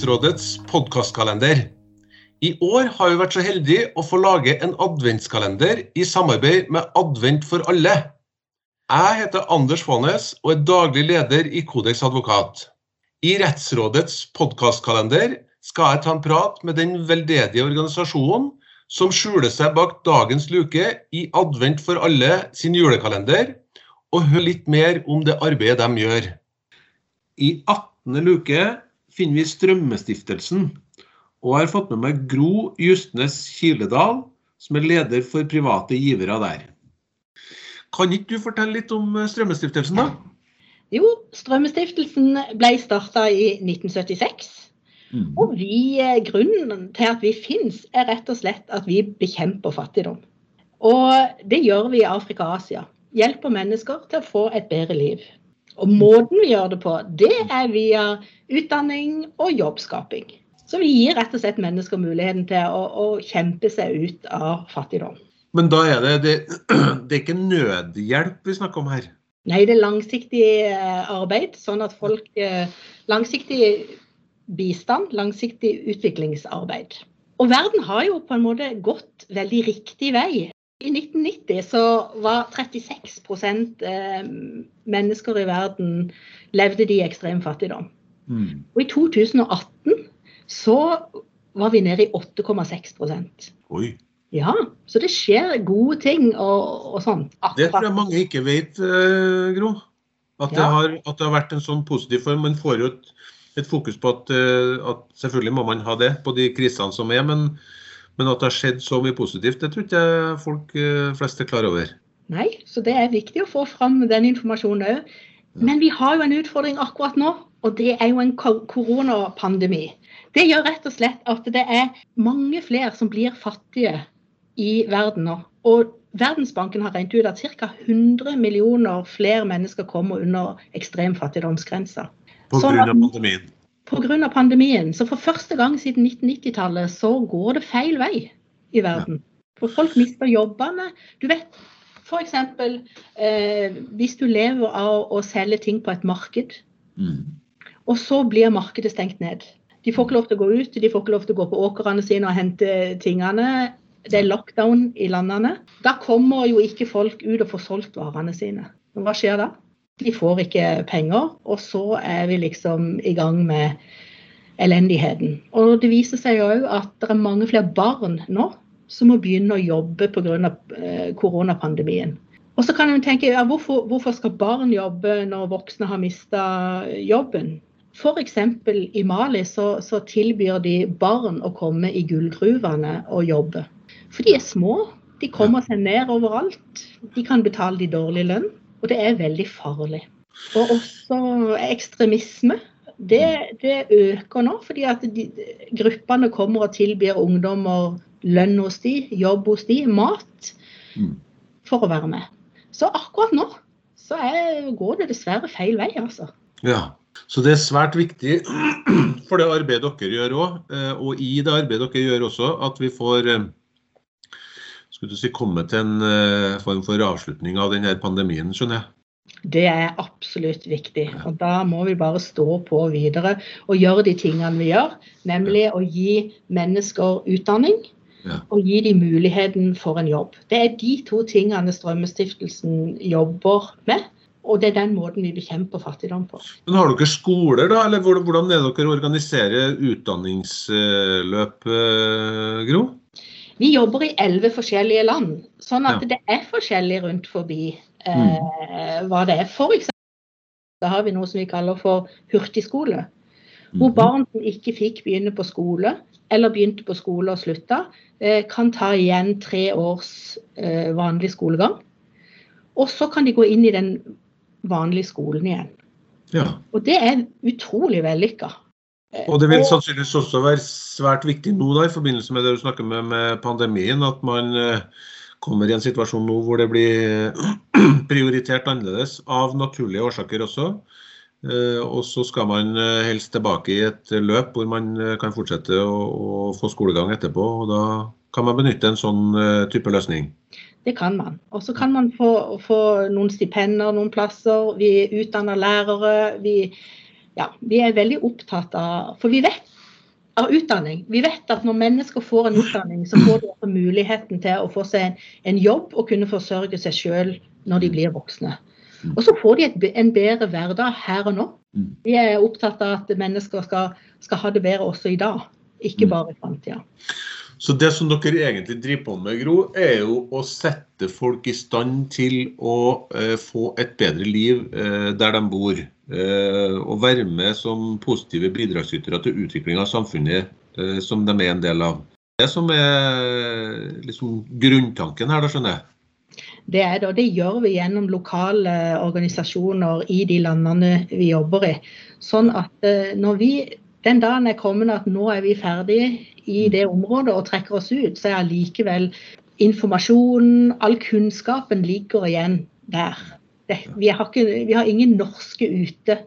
til podkastkalender. I år har vi vært så heldige å få lage en adventskalender i samarbeid med Advent for alle. Jeg heter Anders Faanes og er daglig leder i Kodeks advokat. I Rettsrådets podkastkalender skal jeg ta en prat med den veldedige organisasjonen som skjuler seg bak dagens luke i Advent for alle sin julekalender, og høre litt mer om det arbeidet de gjør. I 18. luke finner vi Strømmestiftelsen, og jeg har fått med meg Gro Justnes Kiledal, som er leder for private givere der. Kan ikke du fortelle litt om Strømmestiftelsen, da? Jo, Strømmestiftelsen ble starta i 1976. Mm. Og vi, eh, grunnen til at vi finnes, er rett og slett at vi bekjemper fattigdom. Og det gjør vi i Afrika og Asia. Hjelper mennesker til å få et bedre liv. Og måten vi gjør det på, det er via utdanning og jobbskaping. Så vi gir rett og slett mennesker muligheten til å, å kjempe seg ut av fattigdom. Men da er det, det, det er ikke nødhjelp vi snakker om her? Nei, det er langsiktig eh, arbeid, sånn at folk eh, Langsiktig bistand, langsiktig utviklingsarbeid. Og verden har jo på en måte gått veldig riktig vei. I 1990 så var 36 eh, mennesker i verden levde de i ekstrem fattigdom. Mm. Og i 2018 så var vi nede i 8,6% Oi. Ja, så det skjer gode ting og, og sånn. Det tror jeg mange ikke vet, eh, Gro. At det, Ja. har, at det har vært en sånn positiv form. Man får jo et, et fokus på at, eh, at selvfølgelig må man ha det på de krisene som er, men, men at det har skjedd så mye positivt, det tror ikke jeg folk eh, flest er klar over. Nei, så det er viktig å få fram den informasjonen òg. Men vi har jo en utfordring akkurat nå, og det er jo en koronapandemi. Det gjør rett og slett at det er mange flere som blir fattige i verden nå. Og Verdensbanken har regnet ut at ca. 100 millioner flere mennesker kommer under ekstrem fattigdomsgrensa. Pga. Sånn at- pandemien. Pga. pandemien. Så for første gang siden 1990-tallet så går det feil vei i verden. For folk mister jobbene. Du vet f.eks. Eh, hvis du lever av å selge ting på et marked, Mm. og så blir markedet stengt ned. De får ikke lov til å gå ut, de får ikke lov til å gå på åkrene sine og hente tingene. Det er lockdown i landene. Da kommer jo ikke folk ut og får solgt varene sine. Hva skjer da? De får ikke penger, og så er vi liksom i gang med elendigheten. Og det viser seg òg at det er mange flere barn nå som må begynne å jobbe pga. Eh, koronapandemien. Og så kan en tenke ja, hvorfor, hvorfor skal barn jobbe når voksne har mista jobben? F.eks. i Mali så, så tilbyr de barn å komme i gullgruvene og jobbe. For de er små, de kommer seg ned overalt. De kan betale de dårlig lønn, og det er veldig farlig. Og også ekstremisme. Det, det øker nå, fordi at de, gruppene kommer og tilbyr ungdommer lønn hos de, jobb hos de, mat, Mm. for å være med. Så akkurat nå så er, går det dessverre feil vei, altså. Ja. Så det er svært viktig for det arbeidet dere gjør òg, og i det arbeidet dere gjør også, at vi får eh, skulle du si, komme til en eh, form for avslutning av denne pandemien, skjønner jeg. Det er absolutt viktig. Og da må vi bare stå på videre og gjøre de tingene vi gjør. Nemlig å gi mennesker utdanning Ja. og gi dem muligheten for en jobb. Det er de to tingene Strømmestiftelsen jobber med. Og det er den måten vi bekjemper fattigdom på. Men har dere skoler, da? Eller hvordan er det dere organiserer utdanningsløp, eh, Gro? Vi jobber i elleve forskjellige land, sånn at Ja. det er forskjellig rundt forbi eh, hva det er. For eksempel da har vi noe som vi kaller for hurtigskole. Hvor Mhm. barn som ikke fikk begynne på skole, eller begynte på skole og slutta, eh, kan ta igjen tre års eh, vanlig skolegang. Og så kan de gå inn i den vanlige skolen igjen. Ja. Og det er utrolig vellykka. Og det vil sannsynligvis også være svært viktig nå da, i forbindelse med det du snakker med, med pandemien, at man eh, kommer i en situasjon nå hvor det blir prioritert annerledes, av naturlige årsaker også. Eh, og så skal man eh, helst tilbake i et løp hvor man eh, kan fortsette å, å få skolegang etterpå. og Da kan man benytte en sånn eh, type løsning. Det kan man. Og så kan man få, få, noen stipender noen plasser. Vi utdanner lærere. Vi, ja, vi er veldig opptatt av For vi vet av utdanning. Vi vet at når mennesker får en utdanning, så får de også muligheten til å få seg en, en jobb og kunne forsørge seg sjøl når de blir voksne. Og så får de et, en bedre hverdag her og nå. Vi er opptatt av at mennesker skal, skal ha det bedre også i dag, ikke bare i framtida. Så det som dere egentlig driver på med, Gro, er jo å sette folk i stand til å eh, få et bedre liv eh, der de bor. Eh, og være med som positive bidragsytere til utvikling av samfunnet eh, som de er en del av. Det som er liksom grunntanken her, da skjønner jeg? Det er det, og det gjør vi gjennom lokale organisasjoner i de landene vi jobber i. Sånn at eh, når vi den dagen er kommet at nå er vi ferdige i det området og trekker oss ut, så er allikevel informasjonen, all kunnskapen ligger igjen der. Det, vi, har ikke, vi, har ingen norske ute.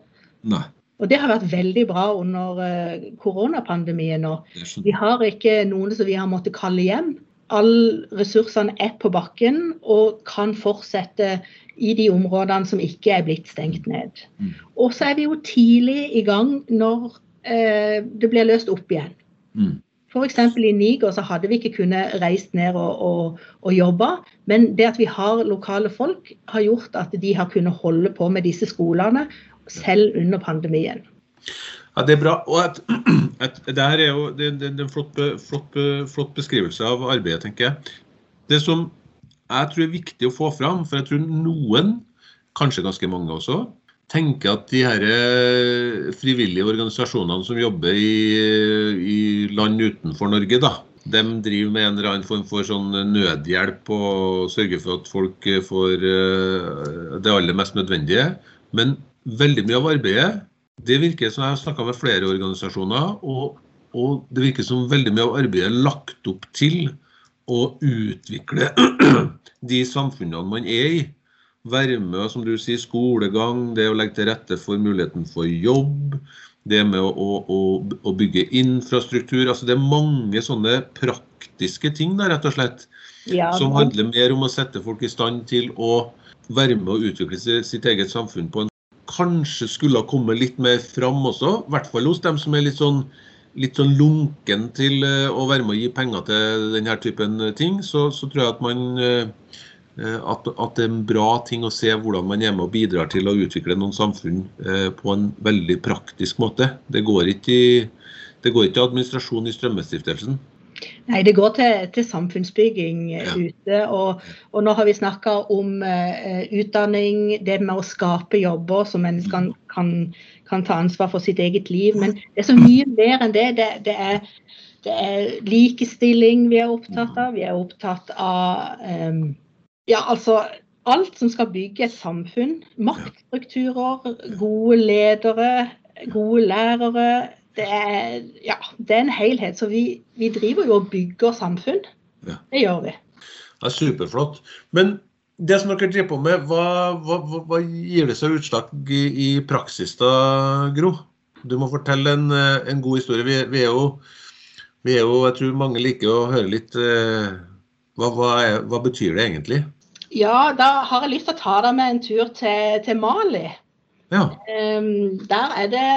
Nei. Og det har vært veldig bra under uh, koronapandemien nå. Vi har ikke noen som vi har måttet kalle hjem. Alle ressursene er på bakken og kan fortsette i de områdene som ikke er blitt stengt ned. Mm. Og så er vi jo tidlig i gang når Eh, det blir løst opp igjen. Mm. F.eks. i Niger så hadde vi ikke kunnet reist ned og, og, og jobbe, men det at vi har lokale folk, har gjort at de har kunnet holde på med disse skolene selv under pandemien. Ja, Det er bra. og at, at Det her er jo det, det, det en flott, flott, flott, beskrivelse av arbeidet, tenker jeg. Det som jeg tror er viktig å få fram, for jeg tror noen, kanskje ganske mange også, tenker at de her eh, frivillige organisasjonene som jobber i, i land utenfor Norge, da, de driver med en eller annen form for sånn nødhjelp og sørger for at folk får eh, det aller mest nødvendige. Men veldig mye av arbeidet det virker som jeg har snakka med flere organisasjoner, og, og, det virker som veldig mye av arbeidet er lagt opp til å utvikle de samfunnene man er i være med som du sier, skolegang, det å legge til rette for muligheten for jobb, det med å, å, å bygge infrastruktur. altså Det er mange sånne praktiske ting der, rett og slett, ja, som handler mer om å sette folk i stand til å være med å utvikle sitt eget samfunn på en kanskje skulle ha kommet litt mer fram også. I hvert fall hos dem som er litt sånn, litt sånn lunken til eh, å være med å gi penger til denne typen ting. Så, så tror jeg at man Eh, at, at, det er en bra ting å se hvordan man er med og bidrar til å utvikle noen samfunn eh, på en veldig praktisk måte. Det går ikke i, det går ikke til administrasjon i Strømmestiftelsen. Nei, det går til, til samfunnsbygging eh, ja. ute. Og, og, nå har vi snakka om uh, utdanning, det med å skape jobber så mennesker kan, kan, kan, ta ansvar for sitt eget liv. Men det er så mye mer enn det. Det, det, er, det er, likestilling vi er opptatt av. Vi er opptatt av um, ja, altså alt som skal bygge et samfunn. Maktstrukturer, gode ledere, gode lærere. Det er, ja, det er en helhet. Så vi, vi driver jo og bygger samfunn. Ja. Det gjør vi. Det er superflott. Men det som dere driver på med, hva, hva, hva gir det seg utslag i, i, praksis da, Gro? Du må fortelle en, en god historie. Vi, vi, er jo, vi, er jo, jeg tror mange liker å høre litt eh, hva, hva, hva, betyr det egentlig? Ja, da har jeg lyst til å ta deg med en tur til, til Mali. Ja. Um, der, er det,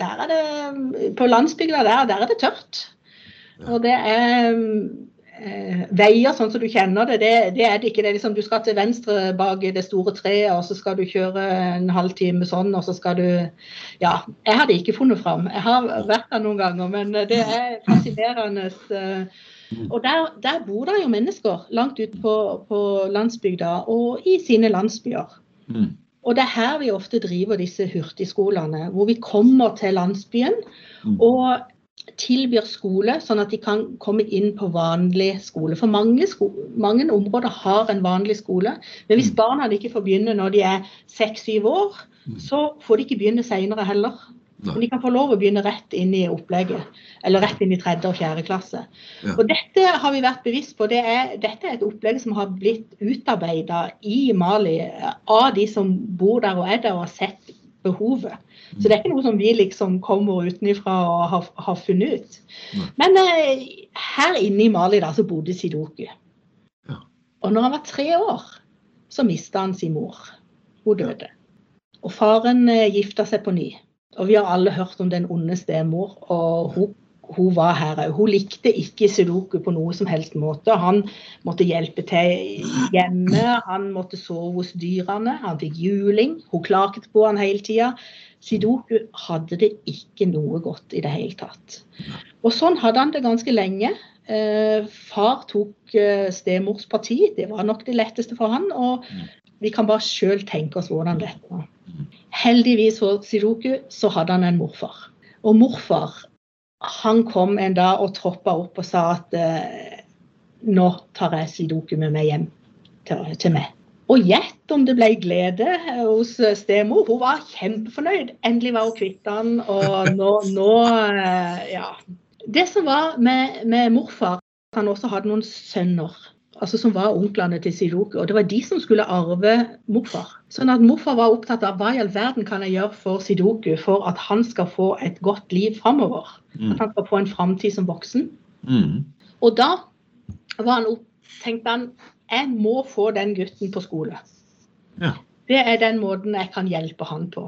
der er det På landsbygda der, der er det tørt. Ja. Og det er uh, veier sånn som du kjenner det, det, det er det ikke. Det liksom, du skal til venstre bak det store treet, og så skal du kjøre en halvtime sånn, og så skal du Ja. Jeg hadde ikke funnet fram. Jeg har vært der noen ganger, men det er fascinerende. Mm. Og der, der, bor det jo mennesker langt ute på, på, landsbygda og i sine landsbyer. Mm. Og det er her vi ofte driver disse hurtigskolene, hvor vi kommer til landsbyen mm. og tilbyr skole, sånn at de kan komme inn på vanlig skole. For mange, sko mange områder har en vanlig skole, men hvis mm. barna ikke får begynne når de er seks-syv år, mm. så får de ikke begynne senere heller. Men de kan få lov å begynne rett inn i opplegget, eller rett inn i tredje og fjerde klasse. Ja. Og Dette har vi vært bevisst på. Det er, dette er et opplegg som har blitt utarbeida i Mali av de som bor der og er der og har sett behovet. Så det er ikke noe som vi liksom kommer utenfra og har, har, funnet ut. Nei. Men eh, her inne i Mali da, så bodde Sidoku. Ja. Og når han var tre år, så mista han sin mor. Hun døde. Og faren eh, gifta seg på ny. Og vi har alle hørt om den onde stemor, og hun, hun var her òg. Hun likte ikke Sudoku på noe som helst måte. Han måtte hjelpe til hjemme, han måtte sove hos dyrene, han fikk juling. Hun klaget på han hele tida. Sudoku hadde det ikke noe godt i det hele tatt. Og sånn hadde han det ganske lenge. Eh, far tok eh, stemors parti, det var nok det letteste for han. Og vi kan bare sjøl tenke oss hvordan dette var. Heldigvis for Siroku så hadde han en morfar. Og morfar han kom en dag og troppa opp og sa at eh, nå tar jeg Sidoku med meg hjem til, til meg. Og gjett om det ble glede hos stemor. Hun var kjempefornøyd. Endelig var hun kvitt han. Og nå, nå Ja. Det som var med, med morfar, han også hadde noen sønner altså som var onklene til Sidoku. Og det var de som skulle arve morfar. Sånn at morfar var opptatt av hva i all verden kan jeg gjøre for Sidoku for at han skal få et godt liv framover. Mm. At han skal få en framtid som voksen. Mm. Og da var han opp, tenkte han jeg må få den gutten på skole. Ja. Det er den måten jeg kan hjelpe han på.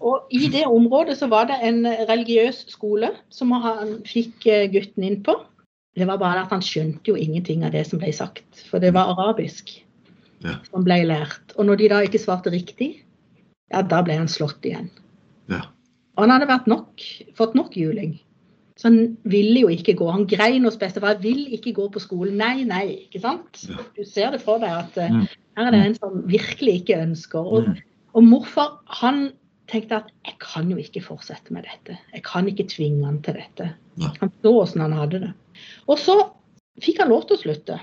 Og I det området så var det en religiøs skole som han fikk eh, gutten inn på. Det var bare at han skjønte jo ingenting av det som ble sagt, for det var arabisk ja. som ble lært. Og når de da ikke svarte riktig, ja, da ble han slått igjen. Ja. Og han hadde nok, fått nok juling. Så han ville jo ikke gå. Han grein hos bestefar. 'Vil ikke gå på skolen.' Nei, nei. ikke sant? Du ser det for deg at uh, her er det en som virkelig ikke ønsker. Og, mm. og morfar han tenkte at 'jeg kan jo ikke fortsette med dette'. Jeg kan ikke tvinge han til dette. Han så åssen han hadde det. Og så fikk han lov til å slutte.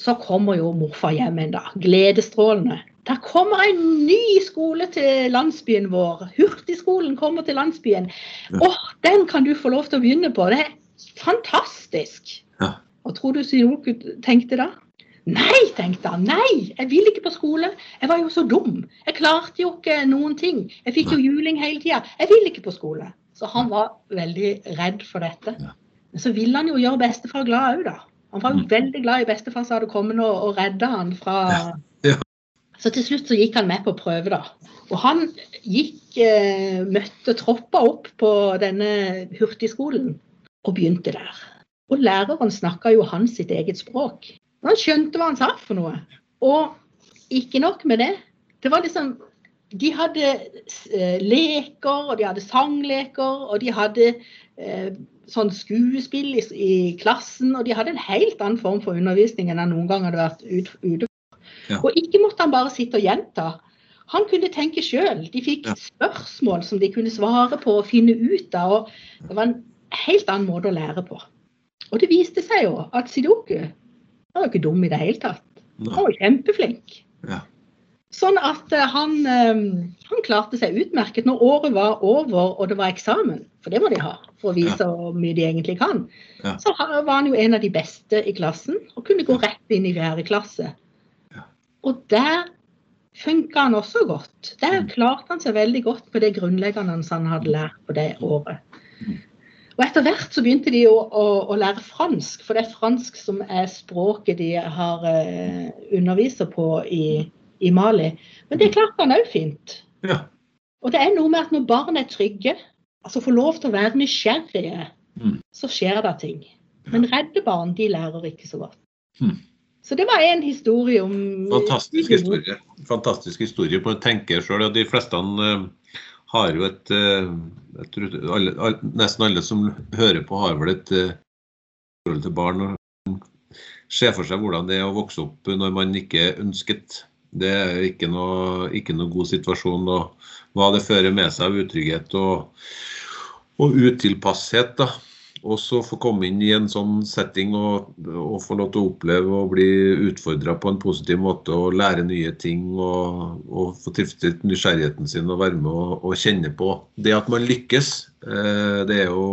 Så kommer jo morfar hjem en dag, gledesstrålende. Der kommer en ny skole til landsbyen vår. Hurtigskolen kommer til landsbyen. Å, den kan du få lov til å begynne på. Det er fantastisk. Ja. Og tror du Sidoku tenkte da? Nei, tenkte han. Nei, jeg vil ikke på skole. Jeg var jo så dum. Jeg klarte jo ikke noen ting. Jeg fikk jo juling hele tida. Jeg vil ikke på skole. Så han var veldig redd for dette. Ja. Men så ville han jo gjøre bestefar glad òg, da. Han var jo mm. veldig glad i bestefar som hadde kommet og, og redda han fra ja. Ja. Så til slutt så gikk han med på prøve, da. Og han gikk, eh, møtte troppa opp på denne hurtigskolen og begynte der. Og læreren snakka jo hans sitt eget språk. Han skjønte hva han sa for noe. Og ikke nok med det. Det var liksom De hadde eh, leker, og de hadde sangleker, og de hadde eh, sånn skuespill i, i, klassen, og de hadde en helt annen form for undervisning enn han noen gang hadde vært ute ja. Og ikke måtte han bare sitte og gjenta. Han kunne tenke sjøl. De fikk ja. spørsmål som de kunne svare på og finne ut av. og Det var en helt annen måte å lære på. Og det viste seg jo at Sidoku var jo ikke dum i det hele tatt. Han var kjempeflink. Ja. Sånn at eh, han, eh, han, klarte seg utmerket når året var over og det var eksamen, for det må de ha for å vise ja. hvor mye de egentlig kan. Ja. Så var han jo en av de beste i klassen og kunne gå rett inn i fjerde klasse. Ja. Og der funka han også godt. Der mm. klarte han seg veldig godt på det grunnleggende han hadde lært på det året. Mm. Og etter hvert så begynte de å, å, å, lære fransk, for det er fransk som er språket de har uh, underviser på i i Mali. Men det klarte han òg fint. Ja. Og det er noe med at når barn er trygge, altså får lov til å være nysgjerrige, mm. så skjer det ting. Men redde barn, de lærer ikke så godt. Mm. Så det var en historie om Fantastisk historie. Fantastisk historie på å tenke sjøl. De fleste uh, har jo et uh, tror, alle, Nesten alle som hører på, har vel et uh, forhold til barn. og ser for seg hvordan det er å vokse opp når man ikke er ønsket. Det er ikke noe, ikke noe god situasjon. Og hva det fører med seg av utrygghet og, og utilpasshet. da. Og så få komme inn i en sånn setting og, og få lov til å oppleve og bli utfordra på en positiv måte og lære nye ting og, og få tilfredsstilt nysgjerrigheten sin og være med og, og, kjenne på. Det at man lykkes, eh, det er jo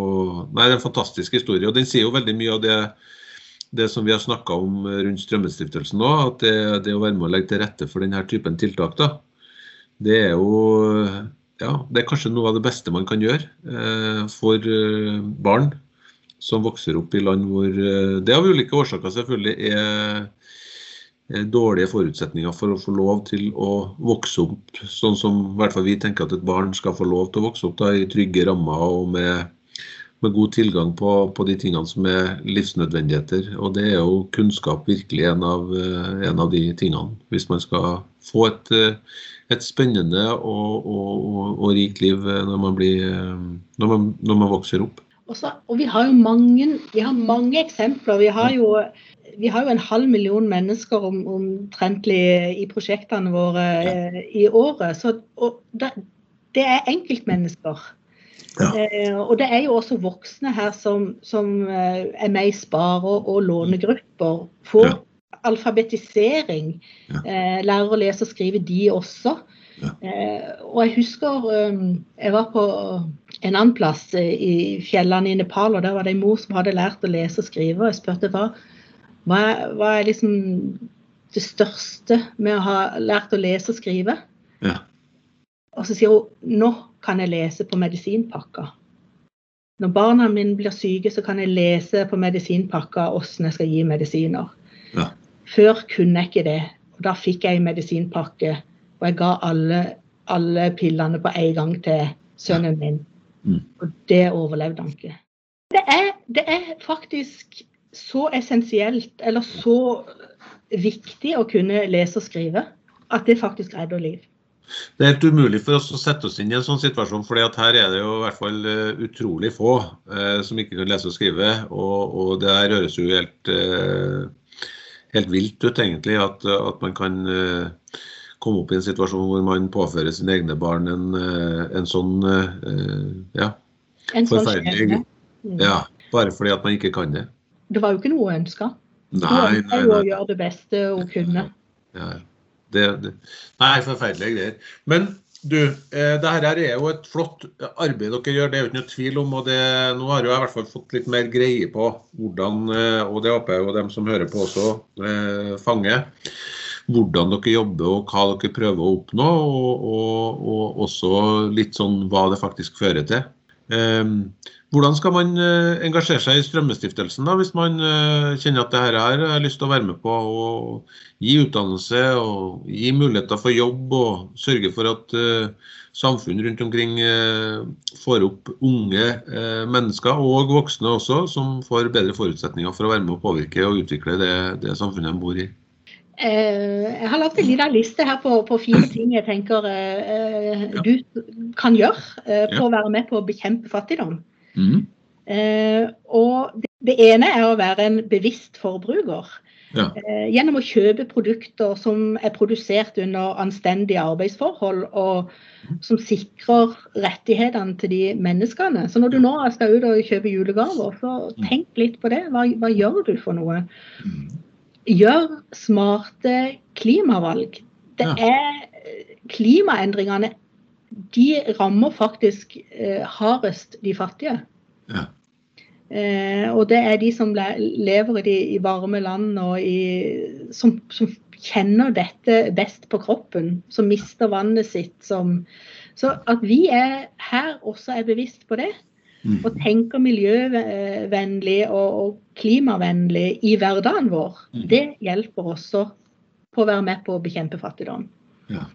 nei, det er en fantastisk historie. Og den sier jo veldig mye av det det som vi har snakka om rundt Strømmestiftelsen nå, at det, det, å være med å legge til rette for denne typen tiltak, da, det er jo ja, det er kanskje noe av det beste man kan gjøre eh, for eh, barn som vokser opp i land hvor eh, det av ulike årsaker selvfølgelig er eh, dårlige forutsetninger for å få lov til å vokse opp sånn som i hvert fall vi tenker at et barn skal få lov til å vokse opp da, i trygge rammer og med, med god tilgang på, på, de tingene som er livsnødvendigheter. Og det er jo kunnskap virkelig en av, eh, en av de tingene. Hvis man skal få et, et spennende og, og, og, og, rikt liv når man, blir, når man, når man vokser opp. Også, og vi har jo mange, vi har mange eksempler. Vi har jo, vi har jo en halv million mennesker om, omtrentlig i prosjektene våre ja. Eh, i året. Så, det, det, er enkeltmennesker. Ja. Eh, og det er jo også voksne her som, som eh, er med i sparer og lånegrupper. Får ja. alfabetisering. Eh, lærer å lese og skrive, de også. Eh, og jeg husker um, jeg var på en annen plass eh, i fjellene i Nepal, og der var det en mor som hadde lært å lese og skrive. Og jeg spurte hva, hva, hva er liksom det største med å ha lært å lese og skrive? Ja. Og så sier hun nå kan jeg lese på medisinpakka. Når barna mine blir syke, så kan jeg lese på medisinpakka hvordan jeg skal gi medisiner. Ja. Før kunne jeg ikke det. Og da fikk jeg medisinpakke og jeg ga alle, alle pillene på en gang til sønnen min. Mm. Og det overlevde han ikke. Det er, det er faktisk så essensielt, eller så viktig å kunne lese og skrive, at det faktisk redder liv. Det er helt umulig for oss å sette oss inn i en sånn situasjon, for her er det jo i hvert fall uh, utrolig få eh, som ikke kan lese og skrive. Og, og det her høres jo helt, eh, helt vilt ut, egentlig, at, at man kan komme opp i en situasjon hvor man påfører sine egne barn en, eh, en sånn eh, ja, en sånn forferdelig mm. Ja, bare fordi at man ikke kan det. Det var jo ikke noe ønska. Hun ønska jo å gjøre det beste hun kunne. Ja, Ja, det, det. Nei, forferdelige greier. Men du, eh, det her er jo et flott arbeid dere gjør, det er jo ikke noe tvil om. og det, Nå har jeg i hvert fall fått litt mer greie på hvordan, og det håper jeg jo dem som hører på også eh, fanger hvordan dere jobber og hva dere prøver å oppnå, og, og, og også litt sånn hva det faktisk fører til. Um, hvordan skal man uh, engasjere seg i Strømmestiftelsen da, hvis man uh, kjenner at det her har jeg lyst til å være med på og gi utdannelse og gi muligheter for jobb og sørge for at samfunnet samfunn rundt omkring får opp unge mennesker og voksne også, som får bedre forutsetninger for å være med å påvirke og utvikle det, det samfunnet de bor i? Eh, jeg har lagt en liten liste her på, på fire ting jeg tenker eh, du kan gjøre eh, på å være med på å bekjempe fattigdom. Mm. og det, det, ene er å være en bevisst forbruker. Ja. gjennom å kjøpe produkter som er produsert under anstendige arbeidsforhold, og som sikrer rettighetene til de menneskene. Så når du nå skal ut og kjøpe julegaver, så mm. tenk litt på det. Hva, hva gjør du for noe? Mm gjør smarte klimavalg. Det er Klimaendringene de rammer faktisk eh, hardest de fattige. Ja. Eh, og det er de som lever i de i varme land og i, som, som, kjenner dette best på kroppen. Som mister vannet sitt. Som, så at vi er her også er bevisst på det. Mm. Og tenker miljøvennlig og, og klimavennlig i hverdagen vår, mm. det hjelper også på å være med på å bekjempe fattigdom. Ja.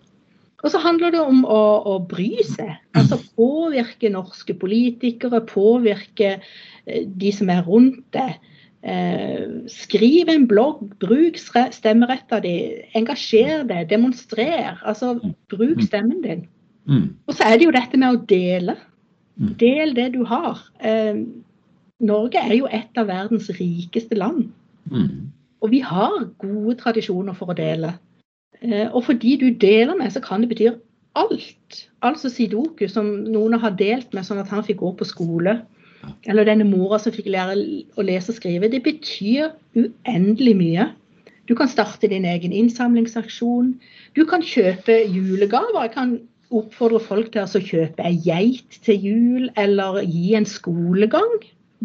Og så handler det om å, å, bry seg. Altså påvirke norske politikere, påvirke eh, de som er rundt deg. Eh, skriv en blogg, bruk stemmeretta di, engasjer deg, demonstrer. Altså bruk mm. stemmen din. Mm. Og så er det jo dette med å dele. Mm. Del det du har. Eh, Norge er jo et av verdens rikeste land. Mm. Og vi har gode tradisjoner for å dele. Eh, og fordi du deler med, så kan det bety alt. Altså Sidoku, som noen har delt med sånn at han fikk gå på skole. Eller denne mora som fikk lære å lese og skrive. Det betyr uendelig mye. Du kan starte din egen innsamlingsaksjon. Du kan kjøpe julegaver. Jeg kan oppfordre folk til å kjøpe ei geit til jul, eller gi en skolegang.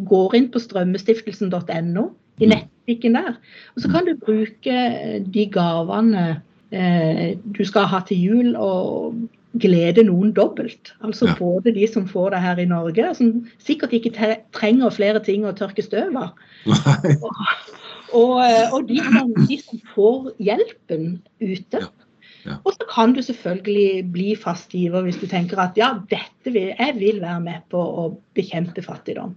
Går inn på strømmestiftelsen.no, i mm. nettbutikken der. Og så kan du bruke de gavene du skal ha til jul, og glede noen dobbelt. Altså ja. både de som får det her i Norge, som sikkert ikke trenger flere ting å tørke støv av. Og, Og, eh, og de, som, de, som, får hjelpen ute. Ja. Ja. Og så kan du selvfølgelig bli fast giver hvis du tenker at ja, dette vil, jeg vil være med på å bekjempe fattigdom.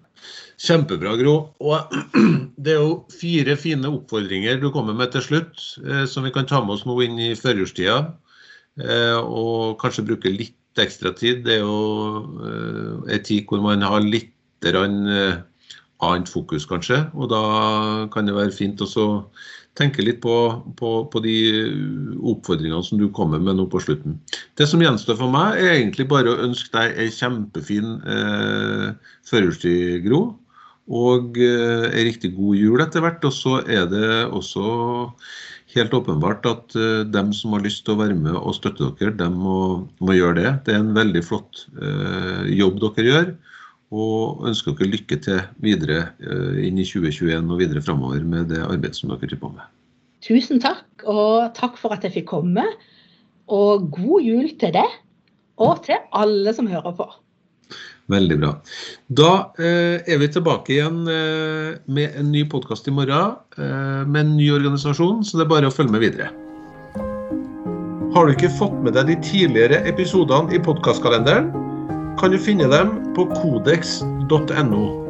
Kjempebra, Gro. Og det er jo fire fine oppfordringer du kommer med til slutt, eh, som vi kan ta med oss nå inn i førjulstida. Eh, og kanskje bruke litt ekstra tid. Det er jo eh, en tid hvor man har litt eh, annet fokus, kanskje. Og da kan det være fint å tenke litt på, på, på, de oppfordringene som du kommer med nå på slutten. Det som gjenstår for meg, er egentlig bare å ønske deg ei kjempefin eh, førjulstid, Gro. Og eh, riktig god jul etter hvert. Og så er det også helt åpenbart at eh, dem som har lyst til å være med og støtte dere, dem må, må gjøre det. Det er en veldig flott eh, jobb dere gjør. Og ønsker dere lykke til videre uh, inn i 2021 og videre framover med det arbeidet som dere driver på med. Tusen takk, og takk for at jeg fikk komme. Og god jul til deg, og til alle som hører på. Veldig bra. Da eh, er vi tilbake igjen eh, med en ny podkast i morgen eh, med en ny organisasjon, så det er bare å følge med videre. Har du ikke fått med deg de tidligere episodene i podkastkalenderen, kan du finne dem på kodeks.no.